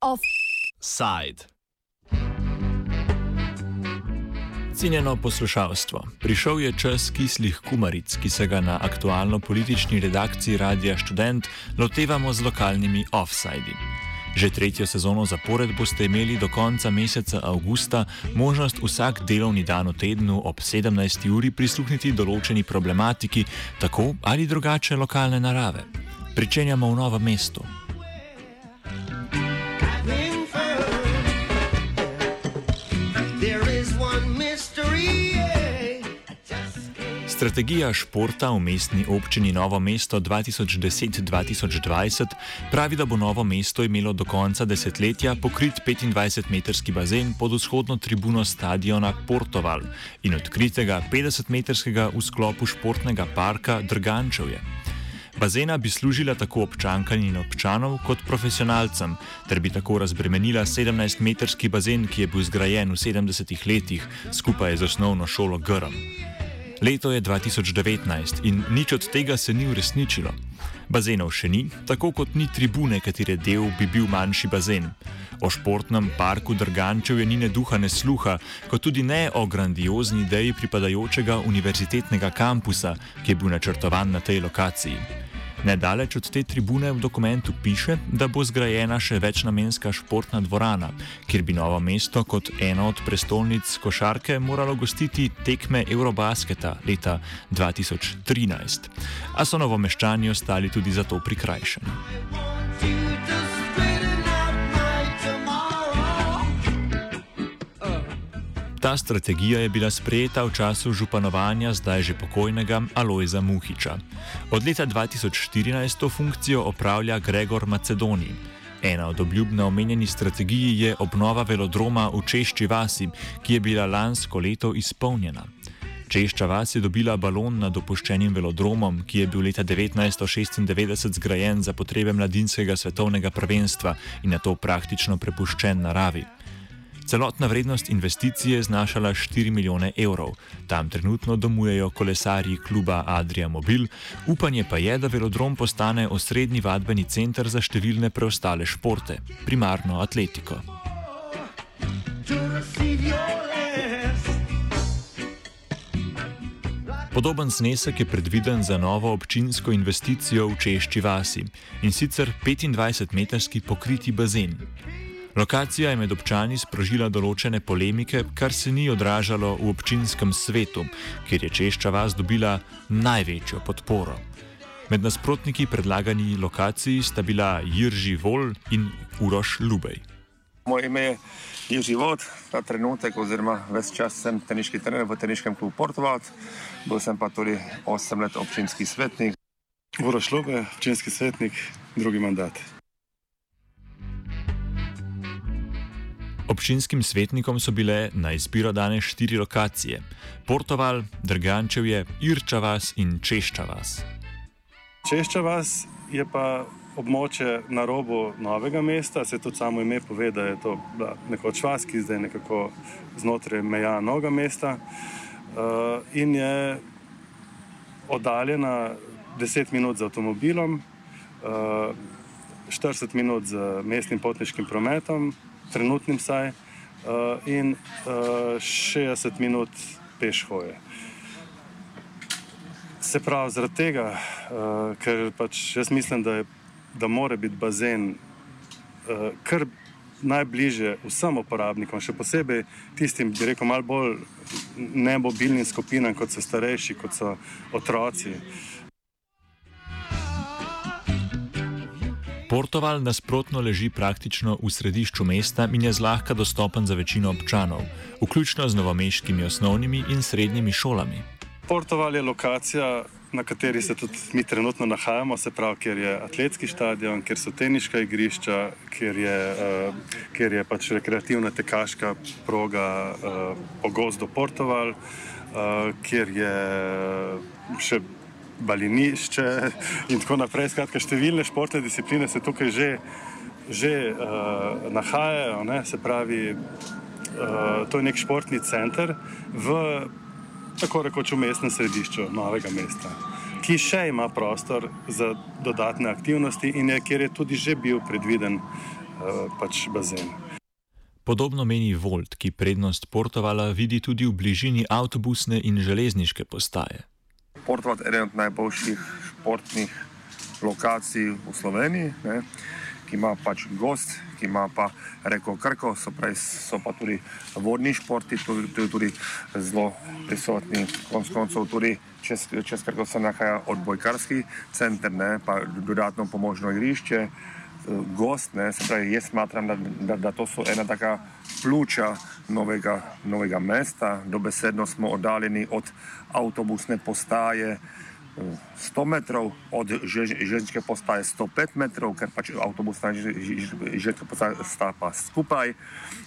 Offside. Cenjeno poslušalstvo, prišel je čas kislih kumaric, ki se ga na aktualno politični redakciji Radia Student lotevamo z lokalnimi offsidi. Že tretjo sezono zapored boste imeli do konca meseca avgusta možnost vsak delovni dan v tednu ob 17. uri prisluhniti določeni problematiki, tako ali drugače lokalne narave. Pričenjamo v novem mestu. Strategija športa v mestni občini Novo mesto 2010-2020 pravi, da bo Novo mesto imelo do konca desetletja pokrit 25-metrski bazen pod vzhodno tribuno stadiona Portoval in odkritega 50-metrskega v sklopu športnega parka Drgančevje. Bazena bi služila tako občankam in občanom kot profesionalcem, ter bi tako razbremenila 17-metrski bazen, ki je bil zgrajen v 70-ih letih skupaj z osnovno šolo Grm. Leto je 2019 in nič od tega se ni uresničilo. Bazenov še ni, tako kot ni tribune, katere del bi bil manjši bazen. O športnem parku Drgančev je ni ne duha, ne sluha, kot tudi ne o grandiozni ideji pripadajočega univerzitetnega kampusa, ki je bil načrtovan na tej lokaciji. Nedaleč od te tribune v dokumentu piše, da bo zgrajena še večnamenska športna dvorana, kjer bi novo mesto kot ena od prestolnic košarke moralo gostiti tekme Eurobasketa leta 2013. A so novomeščani ostali tudi za to prikrajšani. Ta strategija je bila sprejeta v času županovanja zdaj že pokojnega Alojza Muhiča. Od leta 2014 to funkcijo opravlja Gregor Macedoni. Ena od obljub na omenjeni strategiji je obnova velodroma v Češči vasi, ki je bila lansko leto izpolnjena. Češča vas je dobila balon nad opuščenim velodromom, ki je bil leta 1996 zgrajen za potrebe mladinskega svetovnega prvenstva in na to praktično prepuščen naravi. Celotna vrednost investicije je znašala 4 milijone evrov. Tam trenutno domujejo kolesarji kluba Adria Mobil, upanje pa je, da velodrom postane osrednji vadbeni center za številne preostale športe, primarno atletiko. Podoben znesek je predviden za novo občinsko investicijo v Češči vasi in sicer 25-metrski pokriti bazen. Lokacija je med občani sprožila določene polemike, kar se ni odražalo v občinskem svetu, kjer je Češča vas dobila največjo podporo. Med nasprotniki predlagani lokaciji sta bila Jirži Vol in Uroš Lubej. Moje ime je Jirži Vod, ta trenutek, oziroma ves čas sem teniški trener v teniškem klubu Portugal, bil sem pa tudi 8 let občinski svetnik. Uroš Lubej, občinski svetnik, drugi mandat. Občinskim svetnikom so bile na izbiro dane štiri lokacije: Portoval, Drgančevje, Irčavas in Češčavas. Češčavas je pa območje na robu novega mesta, se tudi samo ime pove, da je to nekoč vas, ki zdaj nekako znotraj meja novega mesta uh, in je oddaljena 10 minut z avtomobilom, uh, eh, 40 minut z mestnim potniškim prometom, trenutnim saj, uh, in uh, eh, 60 minut peš hoje. Se pravi, zaradi tega, uh, ker pač jaz mislim, da, je, da mora biti bazen uh, kar najbližje vsem uporabnikom, še posebej tistim, bi rekel, malo bolj nemobilnim skupinam, kot so starejši, kot so otroci. Uh, Portoval nasprotno leži praktično v središču mesta in je zlahka dostopen za večino občanov, vključno z novomeškimi osnovnimi in srednjimi šolami. Portoval je lokacija, na kateri se tudi mi trenutno nahajamo, se pravi, kjer je atletski stadion, kjer so teniška igrišča, kjer je, uh, kjer je pač rekreativna tekaška proga uh, po gozdu Portoval, uh, kjer je še balinišče in tako naprej. Skratka, številne športne discipline se tukaj že, že uh, nahajajo. Ne? Se pravi, uh, to je nek športni center v tako rekoč v mestnem središču novega mesta, ki še ima prostor za dodatne aktivnosti in je, kjer je tudi že bil predviden uh, pač bazen. Podobno meni Volt, ki prednost Portovala vidi tudi v bližini avtobusne in železniške postaje. Portoval je eden od najboljših športnih lokacij v Sloveniji, ne, ki ima pač gost, ki ima pa reko Krko, so, pravi, so pa tudi vodni športi, tudi, tudi, tudi zelo prisotni, konc koncev tudi čez, čez Krko se nahaja odbojkarski center, ne, pa dodatno pomožno igrišče gost, ne, pravi, jaz smatram, da, da, da to so ena taka pljuča novega, novega mesta. Dobesedno smo oddaljeni od avtobusne postaje 100 metrov, od železniške postaje 105 metrov, ker pač avtobusna železniška postaja sta pa skupaj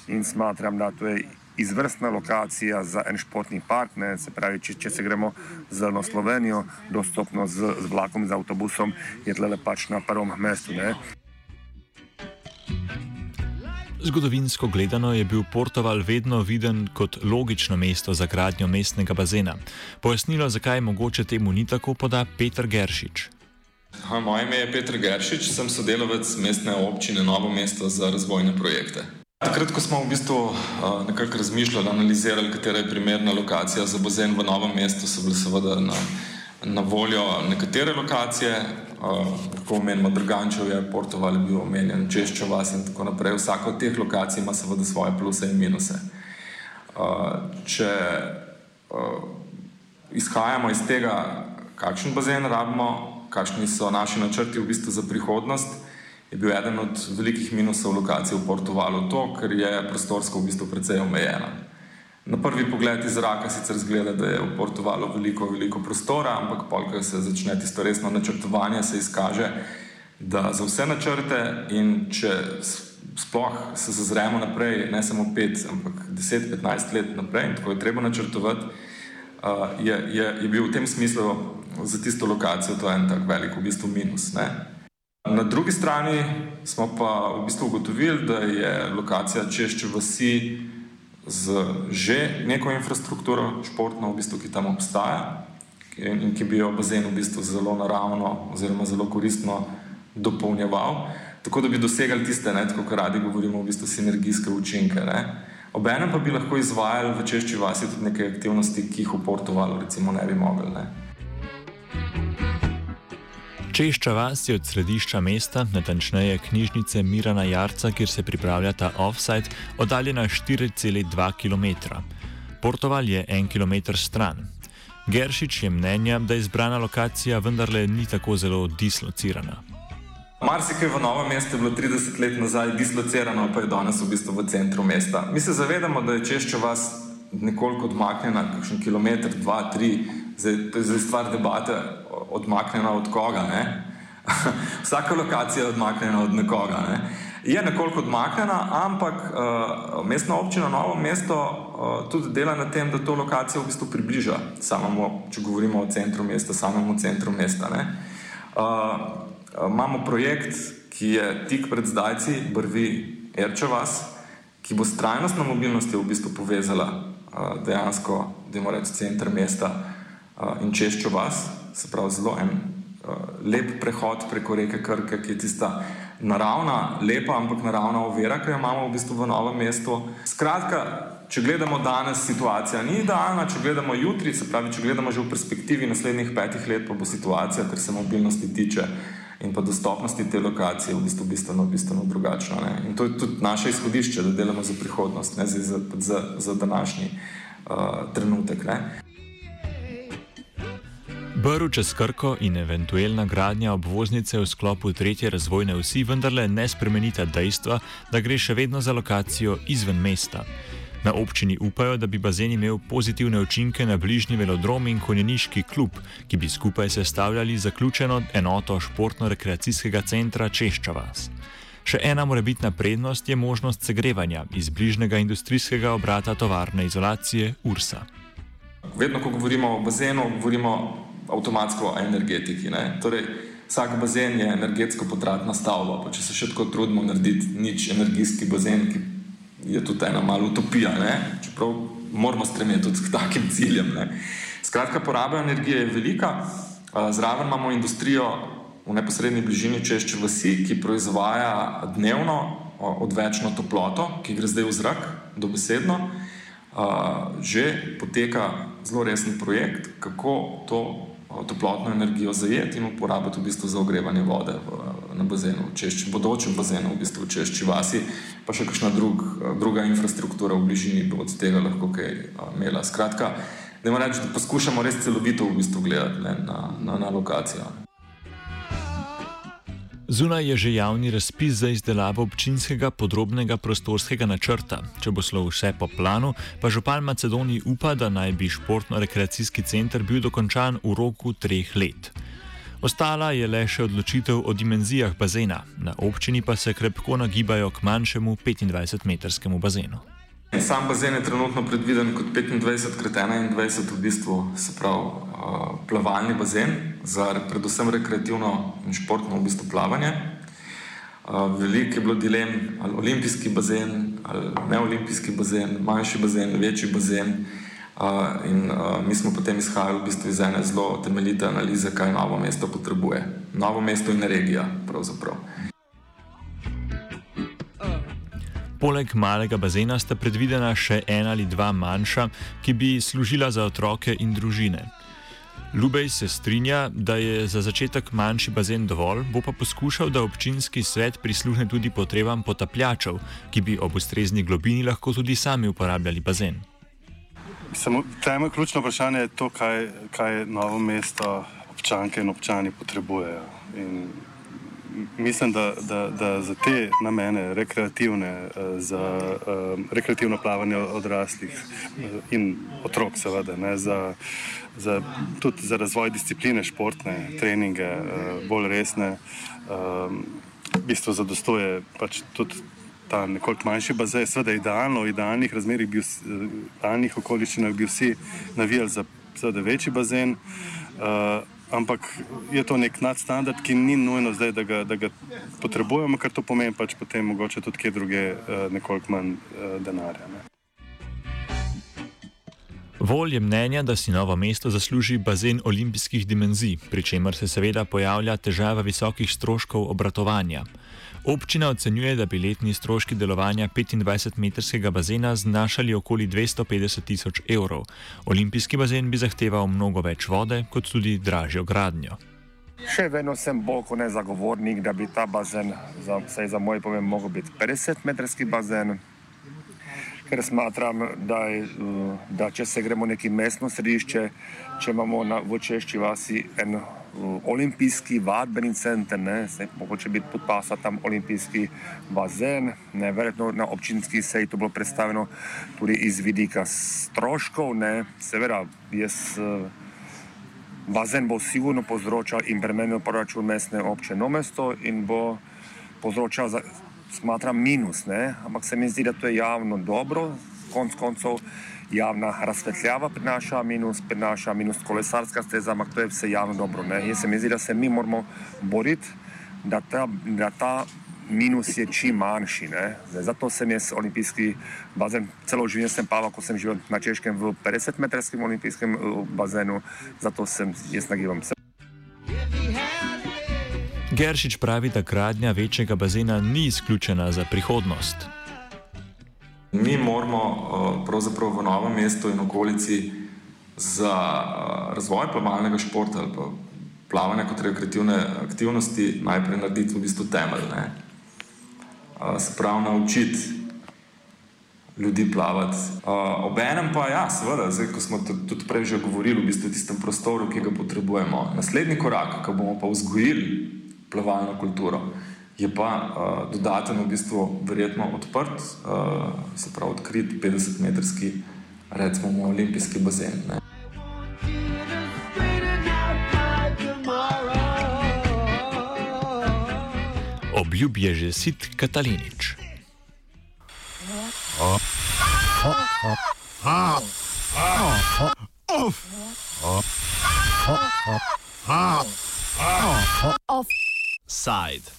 in smatram, da to je izvrstna lokacija za en športni park, ne, se pravi, če, če se gremo z Slovenijo, dostopno z, z vlakom, z avtobusom, je tle pač na prvem mestu. Ne. Zgodovinsko gledano je bil Portugal vedno viden kot logično mesto za gradnjo mestnega bazena. Pojasnilo, zakaj mogoče temu ni tako, poda Petr Geršič. Ha, moje ime je Petr Geršič, sem sodelavec mestne občine Novo mesto za razvojne projekte. Takrat, ko smo v bistvu nekako razmišljali, analizirali, katera je primerna lokacija za bazen v novem mestu, so bile seveda na, na voljo nekatere lokacije, lahko uh, omenimo Drgančev, je Portugal bil omenjen, Češčo vas in tako naprej. Vsaka od teh lokacij ima seveda svoje pluse in minuse. Če izhajamo iz tega, kakšen bazen rabimo, kakšni so naši načrti v bistvu za prihodnost, je bil eden od velikih minusov lokacije v Portugalu to, ker je prostorsko v bistvu precej omejena. Na prvi pogled iz zraka sicer zgleda, da je v Portugalu veliko, veliko prostora, ampak polk se začne tisto resno načrtovanje, se izkaže, da za vse načrte in če sploh se zazremo naprej, ne samo 5, ampak 10-15 let naprej in tako je treba načrtovati, je, je, je bil v tem smislu za tisto lokacijo to en tak velik v bistvu minus. Ne? Na drugi strani smo pa v bistvu ugotovili, da je lokacija Češče vasi z že neko infrastrukturo, športno, v bistvu, ki tam obstaja in, in ki bi jo bazen v bistvu zelo naravno oziroma zelo koristno dopolnjeval, tako da bi dosegali tiste, ne, tako kot radi govorimo, v bistvu sinergijske učinke. Ne. Obenem pa bi lahko izvajali v češči vasi tudi neke aktivnosti, ki jih v Portugalu recimo ne bi mogli. Ne. Češča vas je od središča mesta, natančneje knjižnice Mirana Jarca, kjer se pripravlja ta offside, oddaljena 4,2 km. Portoval je en km stran. Geršič je mnenja, da izbrana lokacija vendarle ni tako zelo dislocirana. Marsikaj v novem mestu je bilo 30 let nazaj dislocirano, pa je danes v bistvu v centru mesta. Mi se zavedamo, da je Češča vas nekoliko odmaknjena, kakšen kilometr, dva, tri, zdaj, to je zdaj stvar debate odmaknjena od koga. Ne? Vsaka lokacija je odmaknjena od nekoga. Ne? Je nekoliko odmaknjena, ampak uh, mestna občina Novo mesto uh, tudi dela na tem, da to lokacijo v bistvu približa samemu, če govorimo o centru mesta, samemu centru mesta. Uh, uh, imamo projekt, ki je tik pred zdajci, brvi Erčevas, ki bo s trajnostno mobilnostjo v bistvu povezala uh, dejansko, da moramo reči, center mesta uh, in češčo vas se pravi zelo en uh, lep prehod preko reke Krke, ki je tista naravna, lepa, ampak naravna ovira, ki jo imamo v bistvu v novem mestu. Skratka, če gledamo danes, situacija ni idealna, če gledamo jutri, se pravi, če gledamo že v perspektivi naslednjih petih let, pa bo situacija, kar se mobilnosti tiče. In pa dostopnosti te lokacije v bistvu bistveno, bistveno drugačna. In to je tudi naše izhodišče, da delamo za prihodnost, ne za, za, za današnji uh, trenutek. Ne? Brv čez Krko in eventualna gradnja obvoznice v sklopu tretje razvojne vsi vendarle ne spremenita dejstva, da gre še vedno za lokacijo izven mesta. Na občini upajo, da bi bazen imel pozitivne učinke na bližnji velodrom in konjeniški klub, ki bi skupaj sestavljali zaključeno enoto športno-rekreacijskega centra Češčavas. Še ena morebitna prednost je možnost segrevanja iz bližnjega industrijskega obrata tovarne izolacije Ursa. Vedno, ko govorimo o bazenu, govorimo avtomatsko o energetiki. Torej, vsak bazen je energetsko potratna stavba. Pa če se še tako trudimo narediti nič energijski bazen, ki je tudi ena malna utopija, ne? čeprav moramo stremeti tudi k takim ciljem. Ne? Skratka, poraba energije je velika, zraven imamo industrijo v neposrednji bližini Češče vasi, ki proizvaja dnevno odvečno toploto, ki gre zdaj v zrak, dobesedno. Že poteka zelo resen projekt, kako to toplotno energijo zajeti in uporabiti v bistvu za ogrevanje vode v, na bazenu, v češči, bodočem bazenu, v bistvu v češči vasi, pa še kakšna drug, druga infrastruktura v bližini bo od tega lahko kaj imela. Skratka, da imamo reči, da poskušamo res celovito v bistvu gledati ne, na, na, na lokacijo. Zunaj je že javni razpis za izdelavo občinskega podrobnega prostorskega načrta. Če bo šlo vse po planu, pa župan Macedoniji upa, da naj bi športno-rekreacijski center bil dokončan v roku treh let. Ostala je le še odločitev o dimenzijah bazena, na občini pa se krepko nagibajo k manjšemu 25-metrskemu bazenu. Sam bazen je trenutno predviden kot 25 krat 21, v bistvu se pravi plavalni bazen za predvsem rekreativno in športno v bistvu plavanje. Uh, veliko je bilo dilem, ali olimpijski bazen, ali neolimpijski bazen, manjši bazen, večji bazen. Uh, in mi smo potem izhajali v bistvu iz ene zelo temeljite analize, kaj novo mesto potrebuje. Novo mesto in regija, pravzaprav. Poleg malega bazena sta predvidena še ena ali dva manjša, ki bi služila za otroke in družine. Lubej se strinja, da je za začetek manjši bazen dovolj, bo pa poskušal, da občinski svet prisluhne tudi potrebam potapljačev, ki bi ob ustrezni globini lahko tudi sami uporabljali bazen. Temeljno ključno vprašanje je to, kaj, kaj novo mesto občanke in občani potrebujejo. In mislim, da, da, da za te namene, rekreativne, eh, za uh, rekreativno plavanje odraslih uh, in otrok, seveda, ne, za, za, tudi za razvoj discipline, športne treninge, bolj resne, uh, v bistvu zadostuje pač tudi. Ta nekoliko manjši bazen, seveda idealno, v idealnih razmerah, v idealnih okoliščinah bi vsi navijali za seveda, večji bazen. Uh, ampak je to nek nadstandard, ki ni nujno zdaj, da ga, da ga potrebujemo, ker to pomeni pač potem mogoče tudi kje druge uh, nekoliko manj uh, denarja. Ne. Vol je mnenja, da si novo mesto zasluži bazen olimpijskih dimenzij, pri čemer se seveda pojavlja težava visokih stroškov obratovanja. Občina ocenjuje, da bi letni stroški delovanja 25-metrskega bazena znašali okoli 250 tisoč evrov. Olimpijski bazen bi zahteval mnogo več vode, kot tudi dražjo gradnjo. Še vedno sem bolj kot ne zagovornik, da bi ta bazen, za, za moj pomen, lahko bil 50-metrski bazen. Ker smatram, da, je, da če se gremo v neki mestno središče, če imamo na, v Češči vasi en olimpijski vadbeni center, ne, se mogoče biti podpasa tam olimpijski bazen, ne, verjetno na občinski seji to bilo predstavljeno tudi iz vidika stroškov, ne, seveda, jaz, bazen bo sigurno povzročal in bremenil proračun mestne občine. Mesto in bo povzročal, smatram, minus, ne, ampak se mi zdi, da to je javno dobro, konc koncev, javna razsvetljava prinaša minus, prinaša minus kolesarska steza, ampak to je vse javno dobro. Ne? Jaz se mi zdi, da se mi moramo boriti, da ta, da ta minus je čim manjši. Zdaj, zato sem jaz olimpijski bazen, celo življenje sem plaval, ko sem živel na Češkem v 50-metrskem olimpijskem eh, bazenu, zato sem jaz nagibam. Geršič pravi, da gradnja večjega bazena ni izključena za prihodnost. Mi moramo eh, pravzaprav v novem mestu in okolici za eh, razvoj plavalnega športa ali pa plavanja kot rekreativne aktivnosti najprej narediti v bistvu temelj. Ne? Eh, se pravi, naučiti ljudi plavati. Obenem pa, ja, seveda, zdaj, ko smo tudi prej že govorili, v bistvu tistem prostoru, ki ga potrebujemo. Naslednji korak, ko bomo pa vzgojili plavalno kulturo je pa uh, dodaten v bistvu verjetno odprt, uh, se pravi odkrit 50-metrski, recimo olimpijski bazen. Ne. Obljub je že sit Katalinič. Offside.